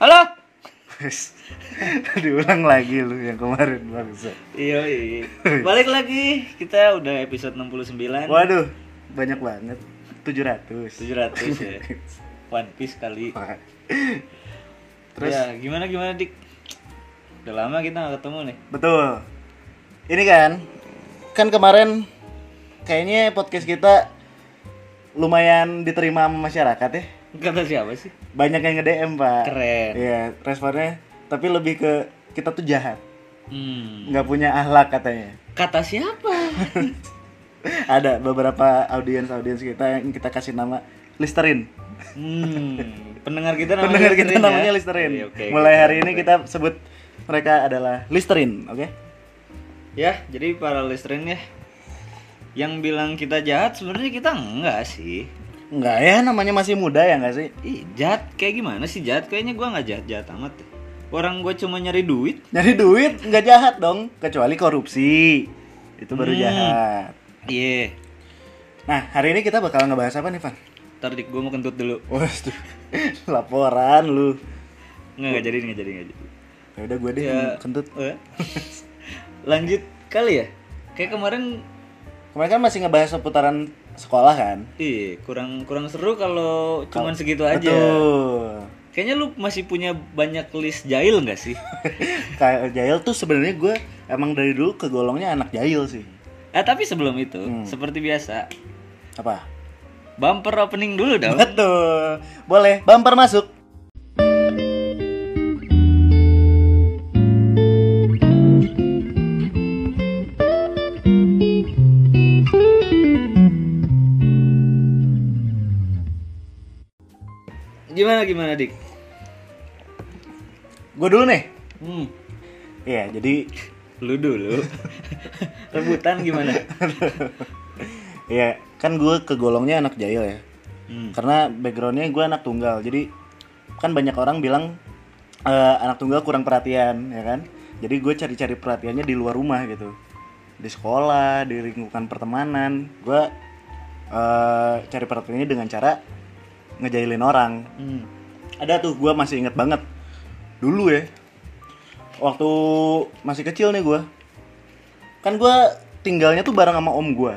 Halo. Diulang lagi lu yang kemarin bangsa. Iya, iya. Balik lagi. Kita udah episode 69. Waduh, banyak banget. 700. 700 ya. One Piece kali. Terus ya, gimana gimana Dik? Udah lama kita gak ketemu nih. Betul. Ini kan kan kemarin kayaknya podcast kita lumayan diterima masyarakat ya. Kata siapa sih? Banyak yang nge-DM, Pak. Keren. Iya, responnya tapi lebih ke kita tuh jahat. Hmm. nggak punya akhlak katanya. Kata siapa? Ada beberapa audiens-audiens kita yang kita kasih nama Listerin. Hmm. Pendengar kita namanya Pendengar kita Listerin ya? namanya Listerin. Iya, oke, Mulai oke, hari ini oke. kita sebut mereka adalah Listerin, oke? Ya, jadi para listerin ya yang bilang kita jahat sebenarnya kita enggak sih. Enggak ya, namanya masih muda ya enggak sih? Ih, jahat kayak gimana sih jahat? Kayaknya gua nggak jahat jahat amat. Orang gua cuma nyari duit. Nyari duit nggak jahat dong, kecuali korupsi. Itu baru Hmm. jahat. Iya. Nah, hari ini kita bakal ngebahas apa nih, Van? Ntar dik gua mau kentut dulu. Wah, tuh. laporan lu. Nggak nggak jadi nggak jadi nggak jadi. Ya udah gue deh Ya. kentut. Eh. Lanjut kali ya. Kayak kemarin Kemarin kan masih ngebahas seputaran sekolah kan? ih kurang kurang seru kalau cuman segitu aja. Betul. Kayaknya lu masih punya banyak list jahil nggak sih? Kayak Jail tuh sebenarnya gue emang dari dulu kegolongnya anak Jail sih. Eh tapi sebelum itu, Hmm. seperti biasa, Apa? bumper opening dulu dong. Betul. Boleh, bumper masuk. Gimana gimana dik? Gue dulu nih. Hmm. Iya, jadi Lu dulu. Rebutan gimana? Iya, kan gue kegolongnya anak Jail ya. Hmm. Karena backgroundnya gue anak tunggal. Jadi kan banyak orang bilang eh, anak tunggal kurang perhatian, ya kan? Jadi gue cari-cari perhatiannya di luar rumah gitu. Di sekolah, di lingkungan pertemanan. Gue eh, cari perhatiannya dengan cara ngejailin orang. Hmm. Ada tuh gue masih inget banget dulu ya. Waktu masih kecil nih gue, kan gue tinggalnya tuh bareng sama om gue,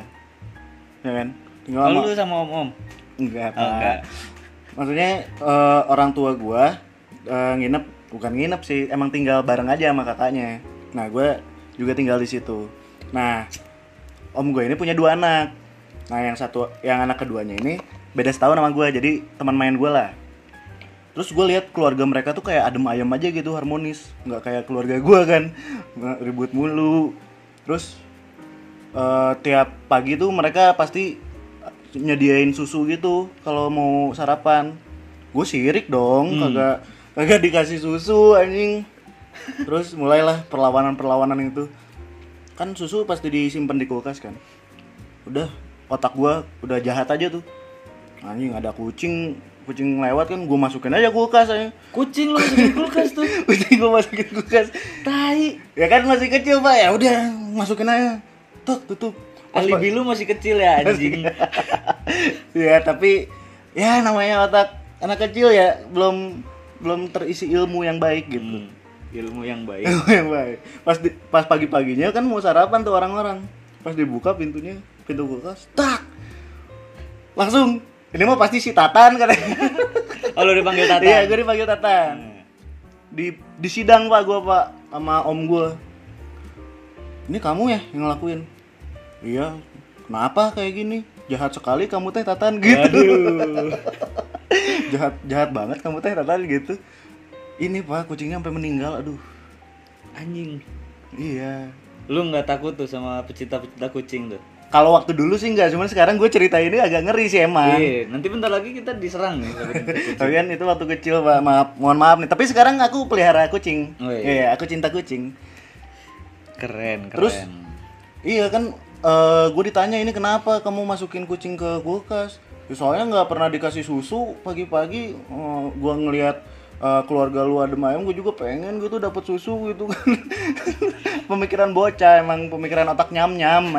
ya kan? Tinggal sama Oh, lu sama om-om? enggak, Oh, enggak. Maksudnya eh, orang tua gue eh, nginep, bukan nginep sih, emang tinggal bareng aja sama kakaknya. Nah gue juga tinggal di situ. Nah om gue ini punya dua anak. Nah yang satu, yang anak keduanya ini beda setahun sama gue, jadi teman main gue lah. Terus gue lihat keluarga mereka tuh kayak adem ayam aja gitu harmonis, nggak kayak keluarga gue kan ribut mulu. Terus eh, tiap pagi tuh mereka pasti nyediain susu gitu kalau mau sarapan. Gue sirik dong, kagak kagak dikasih susu anjing. Terus mulailah perlawanan-perlawanan itu. Kan susu pasti disimpan di kulkas kan. Udah otak gua udah jahat aja tuh. Anjing ada kucing, kucing lewat kan gue masukin aja kulkas aja. Kucing lu masukin kulkas tuh. Kucing gue masukin kulkas. Tai. Ya kan masih kecil, Pak. Ya udah, masukin aja. Tuk, tutup. Alibi lu masih kecil ya anjing. ya tapi ya namanya otak anak kecil ya belum belum terisi ilmu yang baik gitu Hmm. Ilmu yang baik. ilmu yang baik pas di- pas pagi paginya kan mau sarapan tuh orang-orang pas dibuka pintunya pintu kulkas tak langsung ini mah pasti si Tatan katanya Oh, lu dipanggil Tata. iya gue dipanggil Tatan. Di di sidang pak gue pak sama om gue ini kamu ya yang ngelakuin? Iya. Kenapa kayak gini? Jahat sekali kamu teh Tatan gitu. Aduh. jahat jahat banget kamu teh Tatan gitu. Ini pak kucingnya sampai meninggal aduh. Anjing. iya. Lu nggak takut tuh sama pecinta-pecinta kucing tuh? Kalau waktu dulu sih enggak cuman sekarang gue cerita ini agak ngeri sih emang Iya, nanti bentar lagi kita diserang nih tapi kan itu waktu kecil pak maaf mohon maaf nih tapi sekarang aku pelihara kucing Oh, iya. iya aku cinta kucing Keren, keren. Terus? Iya kan, gue ditanya ini kenapa kamu masukin kucing ke kulkas? Ya, soalnya nggak pernah dikasih susu pagi-pagi. eh, gua ngelihat eh, keluarga lu adem ayam, gue juga pengen gitu dapat susu gitu kan. pemikiran bocah emang pemikiran otak nyam nyam.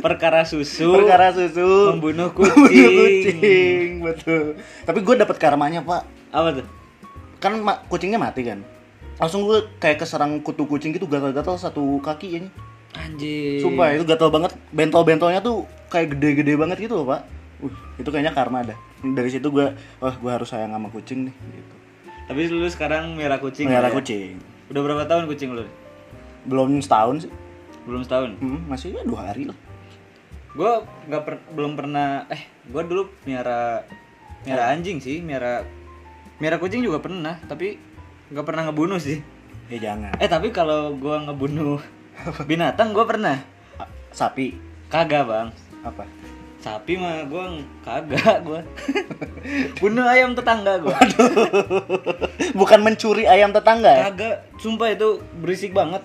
Perkara susu. Perkara susu, Membunuh membunuh kucing. kucing, betul. Tapi gue dapat karmanya pak. Apa tuh? kan ma- kucingnya mati kan langsung gue kayak keserang kutu kucing gitu gatal-gatal satu kaki ini Anjir. sumpah itu gatal banget bentol-bentolnya tuh kayak gede-gede banget gitu loh pak uh, itu kayaknya karma dah dari situ gue oh gue harus sayang sama kucing nih gitu Tapi lu sekarang merah kucing. Lah ya? kucing Udah berapa tahun kucing lu? belum setahun sih Belum setahun. Hmm, masih ya dua hari lah Gue nggak per- belum pernah. Eh, gue dulu miara miara anjing sih, miara miara kucing juga pernah, tapi nggak pernah ngebunuh sih. ya jangan Eh tapi kalau gue ngebunuh binatang gue pernah. A- sapi Kagak bang. apa Sapi mah gue kagak gue. Bunuh ayam tetangga gue. bukan mencuri ayam tetangga ya Kagak, sumpah itu berisik banget.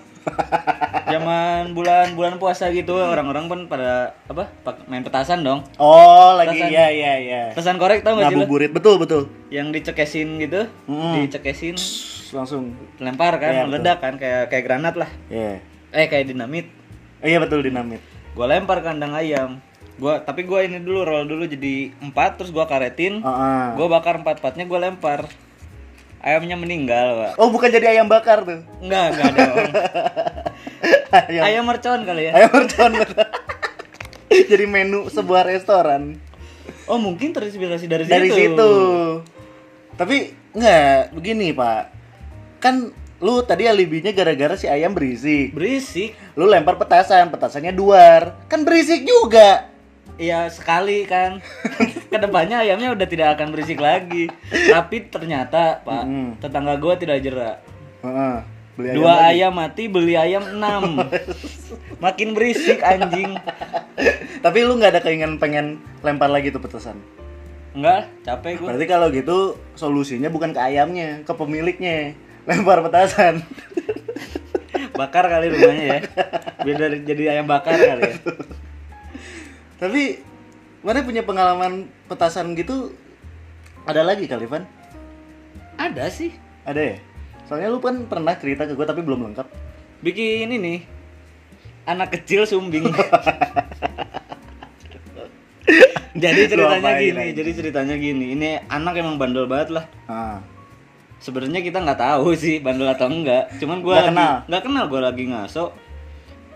Zaman bulan-bulan puasa gitu orang-orang pun pada apa? main petasan dong. oh lagi Petasan. ya ya ya Petasan korek tau gak sih ngabuburit betul betul Yang dicekesin gitu, Mm. dicekesin, langsung lempar kan, Iya, meledak kan kayak kayak granat lah. ya Eh kayak dinamit. iya betul dinamit Gua lempar kandang ayam. Gua tapi gua ini dulu roll dulu jadi empat terus gua karetin. Ah, ah. Gua bakar empat-empatnya gua lempar. Ayamnya meninggal, Pak. oh bukan jadi ayam bakar tuh Enggak, enggak dong. ayam Ayam mercon kali ya. ayam mercon jadi menu sebuah restoran Oh, mungkin terinspirasi dari, dari situ. situ tapi nggak begini pak kan lu tadi alibinya gara-gara si ayam berisik Berisik. lu lempar petasan petasannya duar kan berisik juga Iya, sekali kan. Ke depannya ayamnya udah tidak akan berisik lagi. Tapi ternyata, Pak, Mm. tetangga gua tidak jerak. Beli ayam Dua lagi. ayam mati, beli ayam enam. Makin berisik anjing. tapi lu nggak ada keinginan pengen lempar lagi tuh petasan Enggak, capek gua. berarti kalau gitu solusinya bukan ke ayamnya ke pemiliknya lempar petasan Bakar kali rumahnya ya. Biar dari- jadi ayam bakar kali ya. Tapi mana punya pengalaman petasan gitu ada lagi kali Van Ada sih. ada ya soalnya lu kan pernah cerita ke gue tapi belum lengkap Bikin ini anak kecil sumbing. jadi ceritanya gini, aja? jadi ceritanya gini. Ini anak emang bandel banget lah. ah Sebenarnya kita nggak tahu sih bandel atau enggak. Cuman gua Nggak kenal? nggak kenal gua lagi ngaso.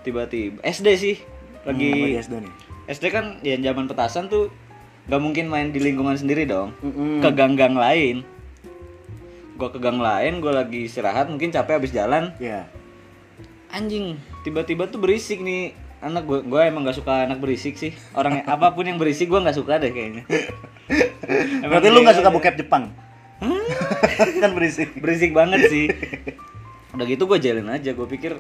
Tiba-tiba SD sih. Lagi Hmm, lagi SD nih SD kan ya zaman petasan tuh nggak mungkin main di lingkungan sendiri dong. Mm-mm. Ke gang-gang lain. Gua ke gang lain, gua lagi istirahat, mungkin capek habis jalan. ya Anjing, tiba-tiba tuh berisik nih. Anak gua gua emang gak suka anak berisik sih. Orang apa pun yang berisik gua nggak suka deh kayaknya. Berarti lu nggak kayak suka bokep Jepang? Kan berisik. Berisik banget sih. Udah gitu gue jailin aja. Gue pikir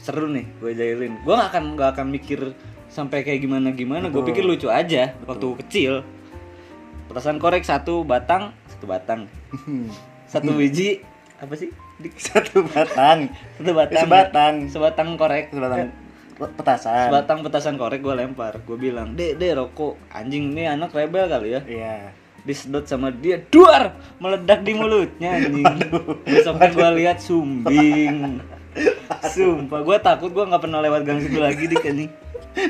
seru nih gue jailin gue gak akan gak akan mikir sampai kayak gimana gimana gue Betul. pikir lucu aja waktu kecil. Petasan korek satu batang satu batang. Satu biji apa sih? Dik? satu batang. Satu batang. Sebatang. sebatang korek. Sebatang petasan. Sebatang petasan korek gue lempar. Gue bilang dek dek rokok. Anjing ini anak rebel kali ya. Iya. Disedot sama dia duar! Meledak di mulutnya anjing. Besoknya gue lihat sumbing. Sumpah gue takut gue nggak pernah lewat gang situ lagi dik anjing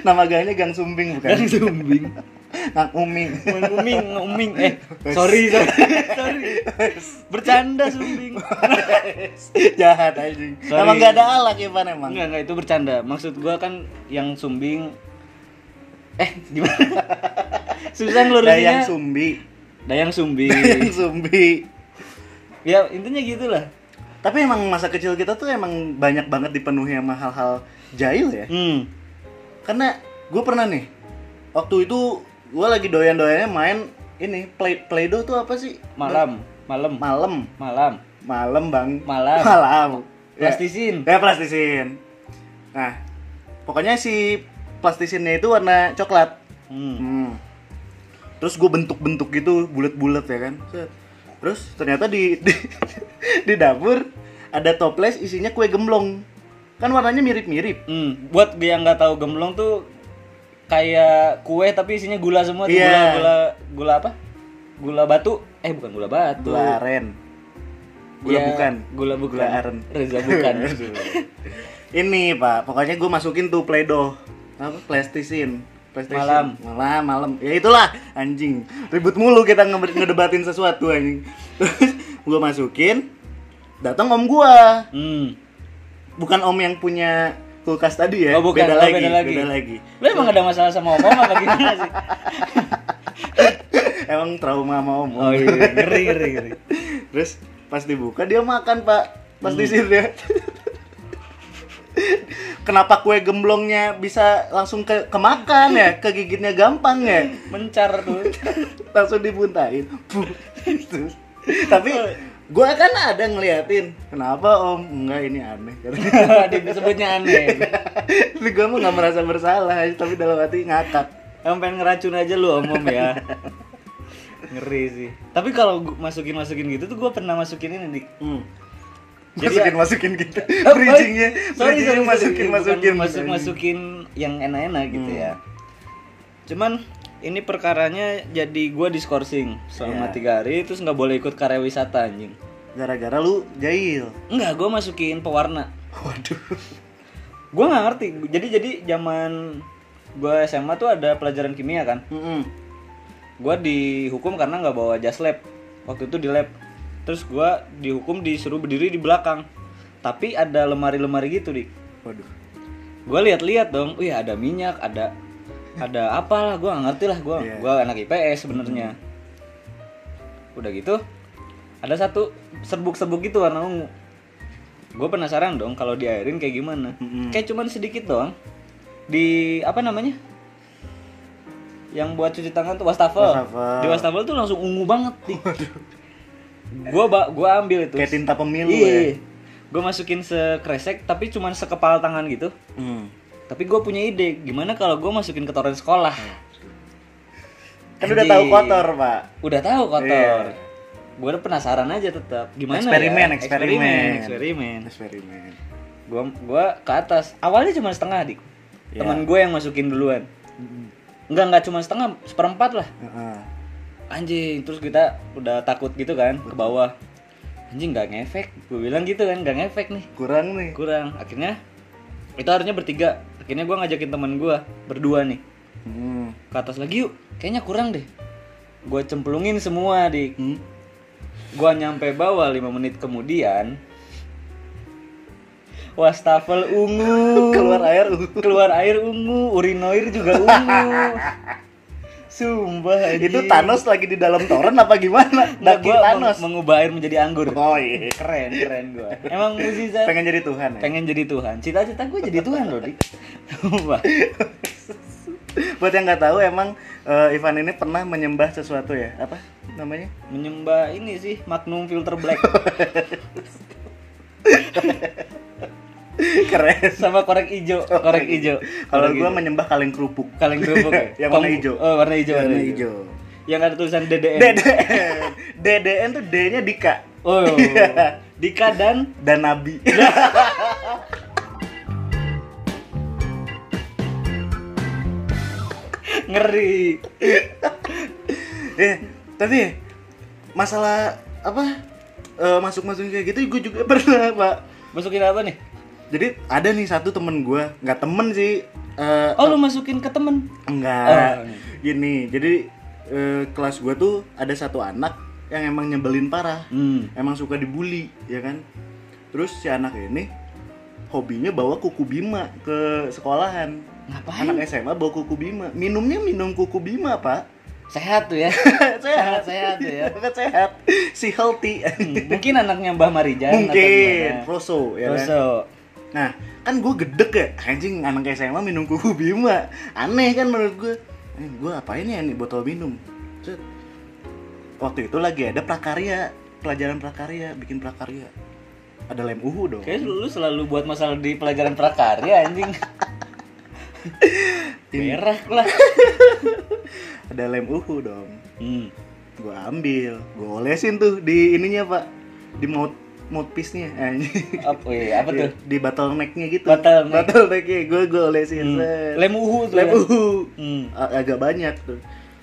nama gangnya gang sumbing bukan gang sumbing gang uming Uming, uming, uming. Eh, sorry, sorry, sorry. Bercanda sumbing. jahat aja Sorry. emang gak ada alak ya Van emang Enggak, enggak itu bercanda. Maksud gua kan yang sumbing Eh, gimana? Susah Dayang ngelurusinnya. sumbi Dayang sumbing. Dayang sumbi ya, intinya gitulah. tapi emang masa kecil kita tuh emang banyak banget dipenuhi sama hal-hal jahil ya Hmm. Karena gue pernah nih waktu itu gue lagi doyan-doyannya main ini play playdoh tuh apa sih Malam, malam, malam malam. malam bang Malam. malam Ya. Plastisin. ya plastisin nah pokoknya si plastisinnya itu warna coklat Hmm. Hmm. Terus gue bentuk-bentuk gitu bulat-bulat ya kan. Terus ternyata di, di di dapur ada toples isinya kue gemblong. Kan warnanya mirip-mirip. Hmm. Buat yang nggak tahu gemblong tuh kayak kue tapi isinya gula semua tuh Iya. gula gula gula apa? Gula batu. Eh, bukan gula batu. Gula aren. Gula Ya, bukan. Gula bukan. Gula aren. Reza bukan. Ini pak, pokoknya gue masukin tuh playdoh. Apa? Plastisin. PlayStation. Malam. Malam, malam. Ya itulah anjing. Ribut mulu kita nge- ngedebatin sesuatu anjing. Terus gue masukin datang om gua Hmm. Bukan om yang punya kulkas tadi ya Oh, bukan. beda, Oh, lagi, beda lagi. beda lagi Lu emang ada masalah sama om apa gimana sih? emang trauma sama om Oh iya, ngeri ngeri ngeri. terus pas dibuka dia makan pak pas Hmm. disirnya kenapa kue gemblongnya bisa langsung ke kemakan ya kegigitnya gampang ya Mencar tuh. langsung dibuntain. Terus, tapi gue kan ada ngeliatin kenapa om enggak ini aneh Disebutnya aneh. tapi gue mah nggak merasa bersalah tapi dalam hati ngakak Emang pengen ngeracun aja lu om-om ya. Ngeri sih. Tapi kalau gua masukin-masukin gitu tuh gua pernah masukin ini dik. hmm. Jadi masukin ya- masukin gitu bridgingnya sorry, sorry, masukin masukin Bukan masuk masukin yang enak-enak gitu Hmm. ya. Cuman ini perkaranya jadi gua diskorsing selama Iya. tiga hari terus nggak boleh ikut karya wisata anjing. gara-gara lu jahil Enggak, gua masukin pewarna. waduh Gua nggak ngerti. Jadi jadi zaman gua SMA tuh ada pelajaran kimia kan. Mm-mm. Gua dihukum karena nggak bawa jas lab. Waktu itu di lab. Terus gua dihukum disuruh berdiri di belakang. Tapi ada lemari-lemari gitu, Dik. waduh Gua lihat-lihat dong. Wih, ada minyak, ada ada apalah gua nggak ngerti lah gua. Iya. Gua anak IPS sebenarnya. Udah gitu ada satu serbuk-serbuk gitu warna ungu. Gue penasaran dong kalau diairin kayak gimana. Mm-mm. Kayak cuman sedikit doang. Di apa namanya? Yang buat cuci tangan tuh wastafel. Wastafel. Di wastafel tuh langsung ungu banget nih. Gua ba- gua ambil itu. kayak tinta pemilu Iya. ya Gue masukin sekresek tapi cuman sekepal tangan gitu. Hmm. Tapi gue punya ide, gimana kalau gue masukin ke toren sekolah? kan udah tahu kotor pak Udah tahu kotor. Iya. Gue udah penasaran aja tetap. Gimana eksperimen ya? eksperimen eksperimen. eksperimen Gue gua ke atas. Awalnya cuma setengah dik. Iya. Teman gue yang masukin duluan. Enggak enggak cuma setengah, seperempat lah. Anjing, terus kita udah takut gitu kan ke bawah. Anjing nggak ngefek. Gue bilang gitu kan, nggak ngefek nih. kurang nih Kurang. Akhirnya itu harusnya bertiga. Akhirnya gue ngajakin teman gue berdua nih. Hmm. ke atas lagi yuk kayaknya kurang deh gue cemplungin semua di Hmm. gue nyampe bawah 5 menit kemudian wastafel ungu keluar air keluar air ungu urinoir juga ungu sumpah itu Thanos lagi di dalam toren apa gimana? Daki gua Thanos. meng- mengubah air menjadi anggur. Oh iya. Keren keren gue emang mukjizat pengen jadi Tuhan ya? pengen jadi Tuhan. Cita-cita gue jadi Tuhan loh dik. Sumpah. buat yang nggak tahu emang eh, Ivan ini pernah menyembah sesuatu ya? Apa namanya? Menyembah ini sih Magnum filter black keren. Sama korek ijo korek ijo. kalau gua ijo. menyembah kaleng kerupuk. Kaleng kerupuk ya? Yang warna hijau. oh warna hijau warna hijau yang ada tulisan DDN DDN DDN tuh D-nya Dika. Oh. Iya. Dika dan? Dan Nabi. Ngeri. Eh tapi masalah apa eh, masuk-masuk kayak gitu gue juga pernah pak. Masukin apa nih jadi ada nih satu temen gue nggak temen sih eh, oh lu masukin ke temen? Enggak. Oh. gini jadi eh, kelas gue tuh ada satu anak yang emang nyebelin parah. Hmm. emang suka dibully ya kan? Terus si anak ini hobinya bawa kuku bima ke sekolahan. Ngapain? Anak SMA bawa kuku bima. Minumnya minum kuku bima pak. Sehat tuh ya. Sehat. Sehat tuh ya. Sangat sehat. Si healthy. Hmm, mungkin anaknya Mbah Marijan atau mungkin. gimana. proso ya kan? Roso. Nah kan gue gedek ya. Anjing anak SMA minum kuku bima. Aneh kan menurut gue eh, gue apain ya nih botol minum? Set. waktu itu lagi ada prakarya pelajaran prakarya bikin prakarya. Ada lem uhu dong. Kayaknya lu selalu buat masalah di pelajaran prakarya anjing. Merah lah. ada lem uhu dong. Hmm. gue ambil. Gue olesin tuh di ininya pak. Di mouth mouthpiece nya anjing Apa, iya, apa tuh? di bottleneck-nya gitu Bottleneck. bottleneck-nya gue gue olesin Hmm. Lem uhu tuh. lem ya? uhu Hmm. Agak banyak tuh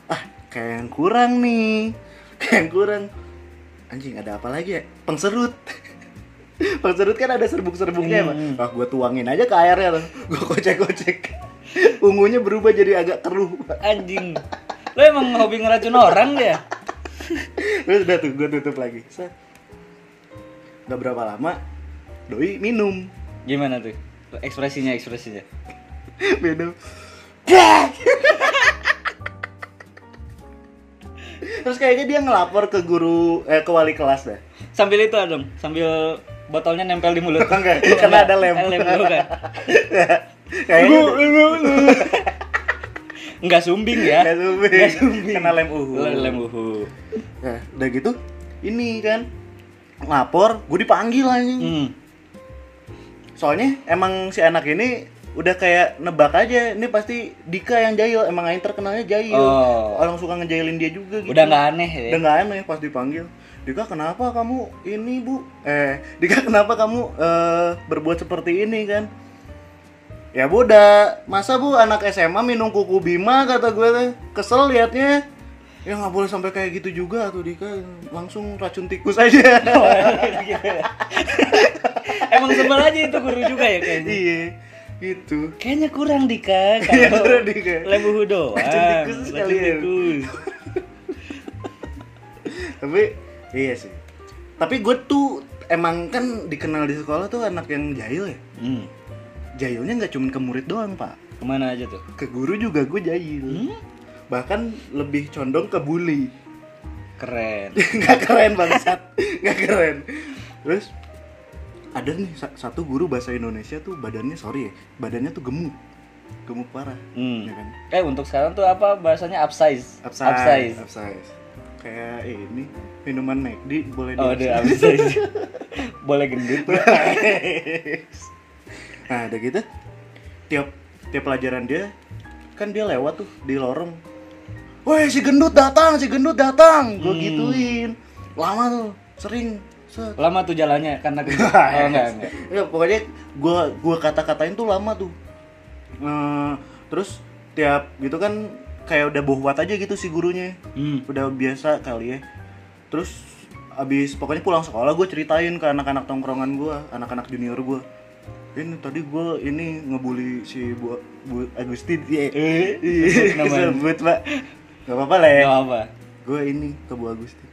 ah kayak yang kurang nih kayak yang kurang anjing ada apa lagi ya pengserut pengserut kan ada serbuk-serbuknya ya. Hmm. ah gue tuangin aja ke airnya tuh gue kocek-kocek ungunya berubah jadi agak keruh. Anjing. Lu emang hobi ngeracun orang ya? terus udah tuh gue tutup lagi. Nggak berapa lama doi minum Gimana tuh? Ekspresinya, ekspresinya. minum terus kayaknya dia ngelapor ke guru eh ke wali kelas deh Sambil itu dong, sambil botolnya nempel di mulut. Enggak, karena ada lem. lem bukan. kayaknya Enggak sumbing ya. Nggak sumbing. Nggak sumbing. Kena lem uhu. Lem uhu. Nah, udah gitu ini kan lapor, gue dipanggil anjing. Hmm. Soalnya emang si anak ini udah kayak nebak aja, ini pasti Dika yang jahil, emang Aing terkenalnya jahil. Oh. Orang suka ngejailin dia juga gitu. Udah nggak aneh ya. Udah nggak aneh pas dipanggil. Dika kenapa kamu ini bu? Eh, Dika kenapa kamu eh, berbuat seperti ini kan? Ya bu udah, masa bu anak SMA minum kuku Bima kata gue teh. Kesel liatnya. Ya nggak boleh sampai kayak gitu juga tuh Dika. Langsung racun tikus aja. Emang sebel aja itu guru juga ya kayaknya. iya, gitu. Kayaknya kurang Dika kalau kurang, Dika. lem uhu doang. Racun tikus sekalian. tikus. Tapi iya sih. Tapi gue tuh emang kan dikenal di sekolah tuh anak yang jahil ya. Hmm. Jahilnya nggak cuma ke murid doang pak. Ke mana aja tuh? Ke guru juga gue jahil. Hmm? Bahkan lebih condong ke bully. Keren. nggak keren bangsat. nggak keren. Terus ada nih sa- satu guru bahasa Indonesia tuh badannya sorry ya, badannya tuh gemuk, gemuk parah. Hmm. Ya kan? Eh untuk sekarang tuh apa bahasanya upsize? Upsize. Upsize. Kayak ini minuman McD boleh Oh, di- upsize. Boleh gendut. nah udah gitu tiap tiap pelajaran dia kan dia lewat tuh di lorong Woi si gendut datang, si gendut datang, gue Hmm. gituin. Lama tuh, sering. Set. Lama tuh jalannya karena gendut. Oh enggak, enggak. Ya pokoknya gue gua kata-katain tuh lama tuh. Eh, terus tiap gitu kan kayak udah bohwat aja gitu si gurunya. Hmm. Udah biasa kali ya. Terus abis pokoknya pulang sekolah gue ceritain ke anak-anak tongkrongan gue, anak-anak junior gue. Ini tadi gue ini ngebully si Bu, Bu Agustin. Iya. Eh, Iya. Sebut, Pak. Gak apa-apa lah ya. Gak apa. Gue ini ke Bu Agustin.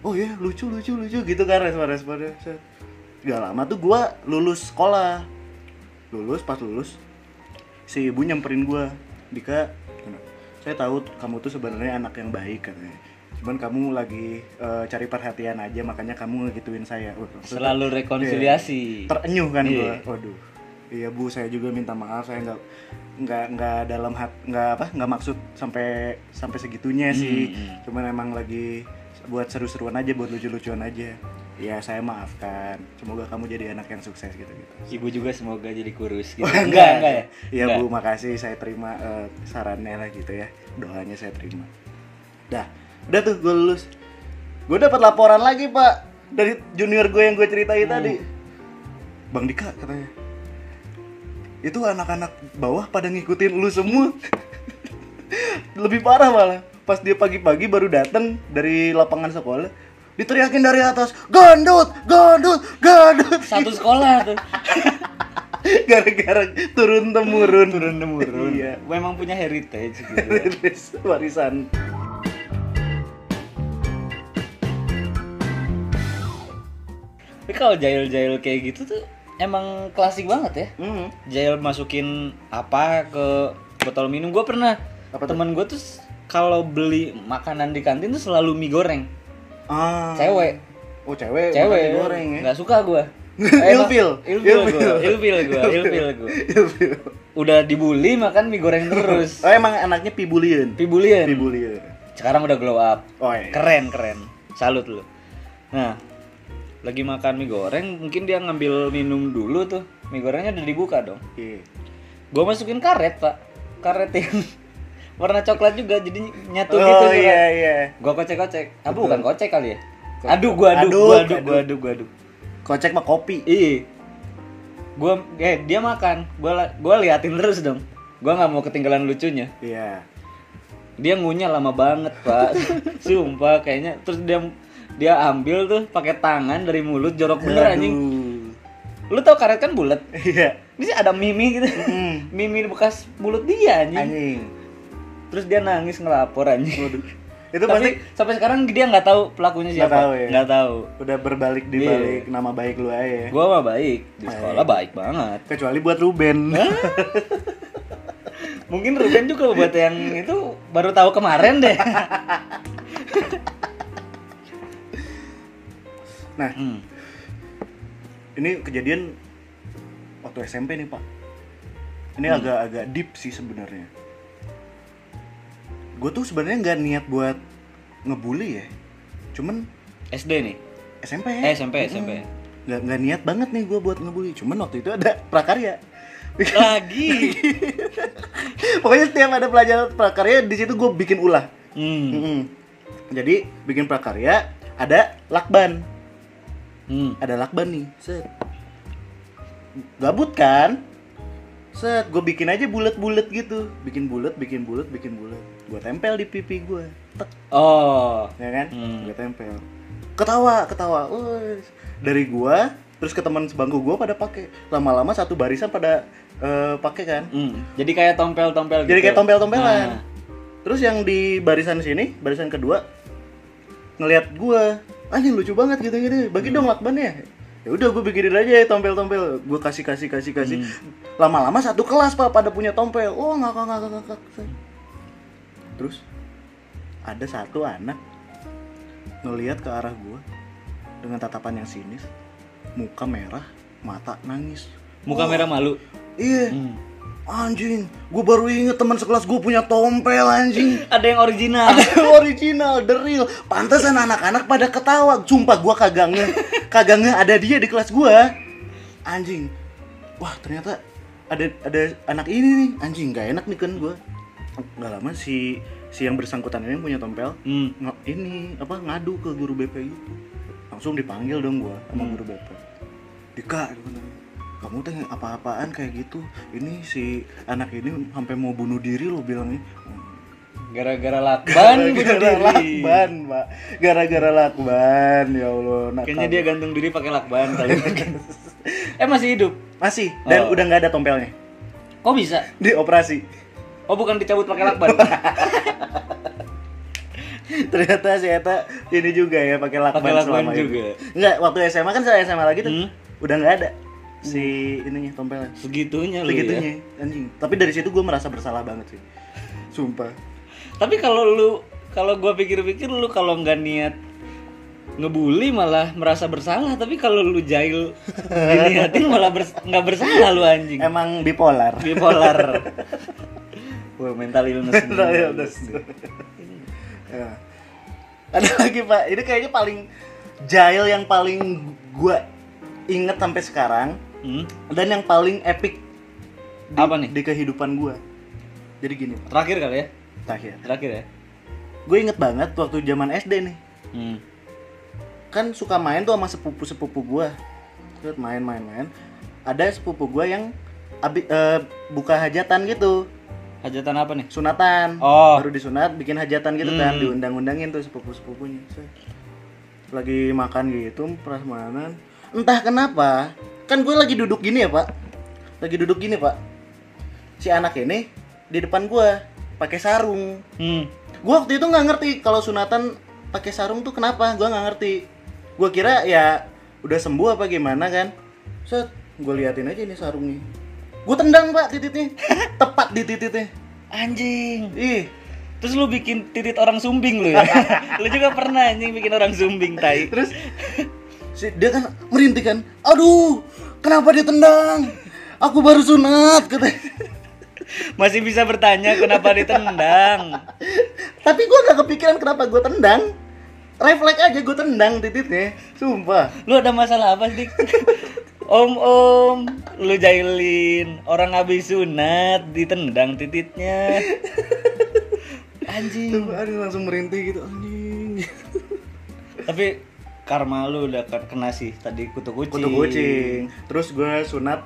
Oh iya, lucu lucu lucu gitu kan respon-responnya. Set. Gak lama tuh gue lulus sekolah. Lulus pas lulus si ibu nyamperin gue. Dika, saya tahu kamu tuh sebenarnya anak yang baik katanya. Cuman kamu lagi eh, cari perhatian aja makanya kamu ngegituin saya. Wah, Selalu rekonsiliasi. terenyuh kan Iya. gue waduh iya bu saya juga minta maaf saya nggak nggak nggak dalam hat nggak apa nggak maksud sampai sampai segitunya sih Hmm, hmm. cuman emang lagi buat seru-seruan aja buat lucu-lucuan aja ya saya maafkan semoga kamu jadi anak yang sukses gitu gitu Ibu juga semoga jadi kurus gitu. Oh, enggak, enggak ya? Iya Enggak. bu, makasih saya terima eh, sarannya lah gitu ya, doanya saya terima. Dah, udah tuh gue lulus. Gue dapat laporan lagi pak dari junior gue yang gue ceritain Hmm. tadi. Bang Dika katanya, itu anak-anak bawah pada ngikutin lu semua. Lebih parah malah. Pas dia pagi-pagi baru datang dari lapangan sekolah, diteriakin dari atas, gandut, gandut, gandut. Satu sekolah tuh. gara-gara turun temurun Turun temurun. iya Memang punya heritage gitu. warisan Tapi kalau jail-jail kayak gitu tuh emang klasik banget ya. hmm. Jail masukin apa ke botol minum. Gue pernah Apa tuh? temen gue tuh kalau beli makanan di kantin tuh selalu mie goreng. ah Cewek, oh cewek cewek makannya goreng ya Nggak suka gue. Ilfil. ilfil gue, Ilfil. ilfil gue, ilfil gue. Udah dibully makan mie goreng terus. oh emang anaknya pibulian Pibulian. pibulian Sekarang udah glow up. oh iya Keren, keren. Salut lu. Nah, lagi makan mie goreng, mungkin dia ngambil minum dulu tuh. Mie gorengnya udah dibuka dong. Iya. Gua masukin karet, Pak. Karet yang warna coklat juga, jadi nyatu oh gitu. iya surat. iya Gua kocek-kocek. Ah, Betul. bukan kocek kali ya? Aduk, aduk, gua aduk, aduk. gua aduk, gua aduk. kocek mah kopi Iya. Gua eh dia makan. Gua la- gua liatin terus dong. Gua nggak mau ketinggalan lucunya. iya dia ngunyah lama banget pak sumpah kayaknya terus dia dia ambil tuh pakai tangan dari mulut jorok bener anjing lu tau karet kan bulat iya ini sih ada mimi gitu Mm. mimi bekas mulut dia anjing anjing terus dia nangis ngelapor anjing Waduh. Itu Tapi sampai sekarang dia nggak tahu pelakunya Nggak siapa. tahu ya? Nggak tahu. Udah berbalik di Iya. balik nama baik lu aja ya. Gua mah baik di sekolah baik banget. Kecuali buat Ruben. Mungkin Ruben juga buat yang itu baru tahu kemarin deh. Nah, Hmm. ini kejadian waktu SMP nih, Pak. Ini Hmm. agak-agak deep sih sebenarnya. Gue tuh sebenarnya nggak niat buat ngebully ya. Cuman SD nih. SMP. Eh, SMP, SMP. Nggak nggak niat banget nih gue buat ngebully. Cuman waktu itu ada prakarya. Lagi. Pokoknya setiap ada pelajaran prakarya di situ gue bikin ulah. Hmm. Mm-mm. Jadi bikin prakarya ada lakban, Hmm. ada lakban nih. Set. Gabut kan? Set, gue bikin aja bulat-bulat gitu. Bikin bulat, bikin bulat, bikin bulat. Gue tempel di pipi gue. Tek, Oh. ya kan? Hmm. Gue tempel. Ketawa, ketawa. Wes. Dari gua terus ke teman sebangku gua pada pakai. Lama-lama satu barisan pada eh, pakai kan. Hmm. Jadi kayak tompel-tompel Jadi gitu. kayak tompel-tompelan. Nah. Terus yang di barisan sini, barisan kedua ngelihat gua, anjing lucu banget gitu gitu. Bagi dong lakbannya. Ya udah gue bikinin aja ya tompel-tompel. Gue kasih kasih kasih kasih. Lama-lama satu kelas Pak pada punya tompel. Oh, ngakak ngakak ngakak. Terus ada satu anak ngelihat ke arah gua dengan tatapan yang sinis, muka merah, mata nangis. Muka merah malu. Iya. Hmm. Anjing, gue baru inget teman sekelas gue punya tompel anjing. Ada yang original. original, the real. Pantesan anak-anak pada ketawa. Sumpah gue kagak nge ada dia di kelas gue. Anjing. Wah ternyata ada ada anak ini nih. Anjing gak enak nih kan gue. Gak lama si si yang bersangkutan ini yang punya tompel Hmm. ini apa ngadu ke guru BP gitu. Langsung dipanggil dong gue sama guru BP. Dika, gitu kan. Kamu teh apa-apaan kayak gitu. Ini si anak ini sampai mau bunuh diri lo bilangnya. Gara-gara lakban Gara-gara lakban, Pak. Gara-gara lakban, ya Allah. nakal. Kayaknya dia gantung diri pakai lakban kali. eh masih hidup. masih dan Oh. udah nggak ada tompelnya. Kok bisa? Di operasi. Oh bukan dicabut pakai lakban. Ternyata si Eta ini juga ya pakai lakban, Pakai lakban selama juga. Enggak, waktu SMA kan saya SMA lagi tuh. Hmm. Udah nggak ada si ininya tompelnya. Segitunya lu ya. Segitunya, anjing. Tapi dari situ gue merasa bersalah banget sih. Sumpah. Tapi kalau lu kalau gua pikir-pikir lu kalau nggak niat ngebully malah merasa bersalah tapi kalau lu jahil diniatin malah bers- nggak bersalah lu anjing Emang bipolar. bipolar Wah, mental illness Mental illness. Ya. Ada lagi pak, ini kayaknya paling jahil yang paling gue inget sampai sekarang Hmm? dan yang paling epic di, Apa nih? di kehidupan gue. Jadi gini terakhir kali ya terakhir. terakhir ya Gue inget banget waktu zaman SD nih, hmm. kan suka main tuh sama sepupu sepupu gue. Terus main-main-main. Ada sepupu gue yang abi, eh, buka hajatan gitu, hajatan apa nih sunatan. Oh. Baru disunat, bikin hajatan gitu kan, Hmm. diundang-undangin tuh sepupu-sepupunya. Set. Lagi makan gitu, prasmanan. Entah kenapa, kan gue lagi duduk gini ya pak, lagi duduk gini pak. Si anak ini di depan gue pakai sarung. hmm. Gue waktu itu nggak ngerti kalau sunatan pakai sarung tuh kenapa, gue nggak ngerti. Gue kira ya udah sembuh apa gimana kan. Set, gue liatin aja nih sarungnya. Gue tendang pak tititnya, tepat di tititnya. anjing Ih, terus lu bikin titit orang sumbing lu ya lu juga pernah anjing bikin orang sumbing tai terus si dia kan merintih kan? Aduh kenapa dia tendang? Aku baru sunat katanya masih bisa bertanya kenapa ditendang tapi gue gak kepikiran kenapa gue tendang. Refleks aja gue tendang tititnya. Sumpah. Lu ada masalah apa sih? om om, lu jahilin orang habis sunat ditendang tititnya. Anjing. Tuh, aduh langsung merintih gitu. Anjing. Tapi karma lu udah ke- kena sih tadi kutu kucing. kutu kucing terus gue sunat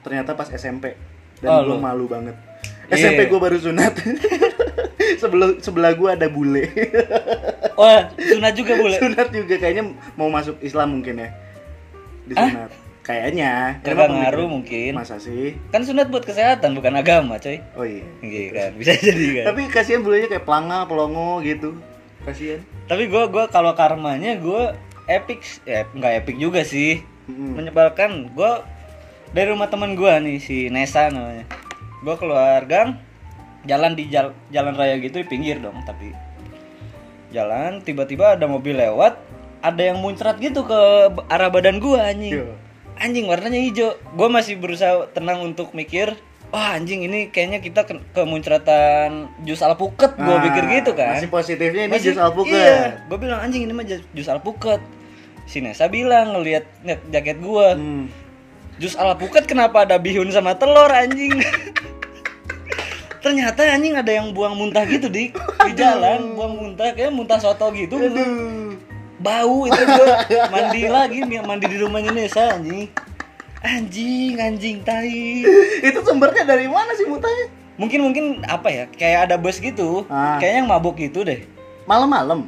ternyata pas SMP dan Oh, gue lu. malu banget Iya. SMP gue baru sunat sebelah sebelah gue ada bule Oh, sunat juga boleh. sunat juga kayaknya mau masuk Islam mungkin ya disunat kayaknya Kagak Emang ngaruh mungkin. masa sih Kan sunat buat kesehatan bukan agama, coy. oh iya Iya kan, bisa jadi kan. tapi kasihan bulenya kayak pelanga pelongo gitu kasihan Tapi gue gua kalau karmanya gue epic, ya nggak epic juga sih. Mm-mm. Menyebalkan. Gue dari rumah teman gue nih si Nesa namanya. Gue keluar gang, jalan di jal- jalan raya gitu di pinggir dong. Tapi jalan tiba-tiba ada mobil lewat, ada yang muncrat gitu ke arah badan gue anjing. Iya. Anjing warnanya hijau. Gue masih berusaha tenang untuk mikir. Wah anjing ini kayaknya kita ke kemunceratan jus alpukat gue Nah, pikir gitu kan masih positifnya ini masih jus alpukat Iya, gue bilang anjing ini mah jus jus alpukat. Si Nesa bilang ngelihat ngeliat jaket gue, Hmm. jus alpukat kenapa ada bihun sama telur anjing? Ternyata anjing ada yang buang muntah gitu di di jalan, buang muntah kayak muntah soto gitu. Aduh. Bau itu gue mandi lagi mandi di rumahnya Nesa anjing. Anjing, anjing tai. itu sumbernya dari mana sih mutanya Mungkin mungkin apa ya? Kayak ada bus gitu. Ah. Kayaknya yang mabuk gitu deh. malam-malam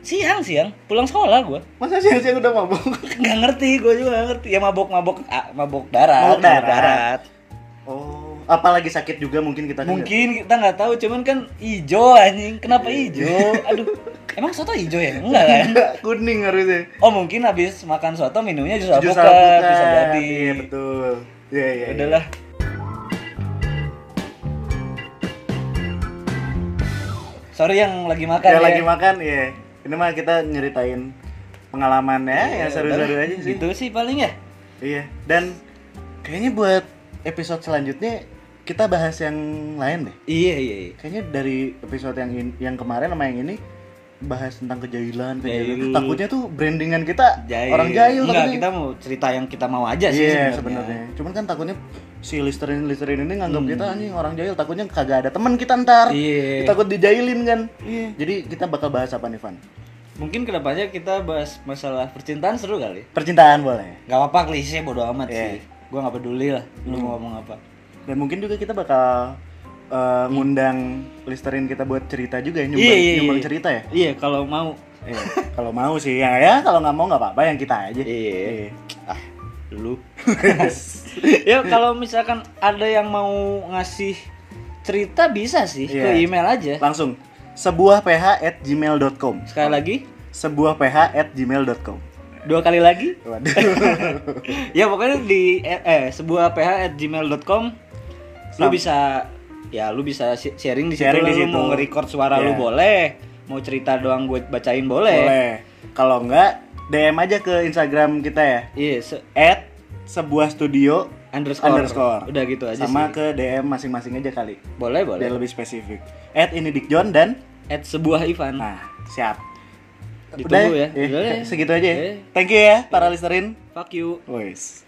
Siang siang, pulang sekolah gue. masa siang-siang udah mabuk nggak ngerti gue juga nggak ngerti ya mabok mabok ah, mabok darat Mabok darat. oh apalagi sakit juga mungkin kita kan mungkin kita nggak tahu cuman kan ijo anjing. Kenapa ijo? Aduh emang soto ijo ya? Enggak kan? Kuning harusnya. Oh mungkin habis makan soto minumnya jus alpukat bisa jadi. Iya betul. Iya iya iya. udahlah. Sorry yang lagi makan ya ya, lagi makan ya ini mah kita nyeritain pengalamannya ya seru-seru Iya, aja sih. Gitu sih paling ya. Iya dan kayaknya buat episode selanjutnya kita bahas yang lain deh iya iya, iya. kayaknya dari episode yang in- yang kemarin sama yang ini bahas tentang kejahilan, kejahilan. Jahil. Takutnya tuh brandingan kita Jahil. orang jahil Enggak, takutnya. kita mau cerita yang kita mau aja sih Iya sebenarnya. Cuman kan takutnya si listerin listerin ini nganggap kita anjing orang jahil. Takutnya kagak ada teman kita ntar. Hmm. Iya. Takut dijailin kan. Iya. Jadi kita bakal bahas apa nih Van? Mungkin ke depannya kita bahas masalah percintaan seru kali. Percintaan boleh. Gak apa-apa klise bodo amat Iya. sih. Gue gak peduli lah lu mau ngomong apa. Dan mungkin juga kita bakal eh, ngundang listerin kita buat cerita juga ya nyumbang, Iya, iya, nyumbang iya. cerita ya. Iya kalau mau. Iya. kalau mau sih ya ya kalau nggak mau nggak apa-apa yang kita aja. Iya. Ah, lu. ya kalau misalkan ada yang mau ngasih cerita bisa sih ke Iya. email aja. Langsung sebuah ph at gmail.com Sekali lagi, sebuah ph at gmail.com dua kali lagi. Waduh. ya pokoknya di eh, eh, sebuah ph@gmail.com lu bisa ya lu bisa sharing di situ Sharing di lu situ. mau nge-record suara lu Iya. boleh mau cerita doang gue bacain boleh, Boleh. Kalau enggak DM aja ke Instagram kita ya. iya se- At sebuah studio underscore. underscore. udah gitu aja Sama sih ke DM masing-masing aja kali. boleh boleh Biar lebih spesifik. At ini Dick John dan at sebuah Ivan nah, siap. Ditunggu ya. eh, Udah deh. segitu aja ya. Thank you ya para listerin. fuck you Wes.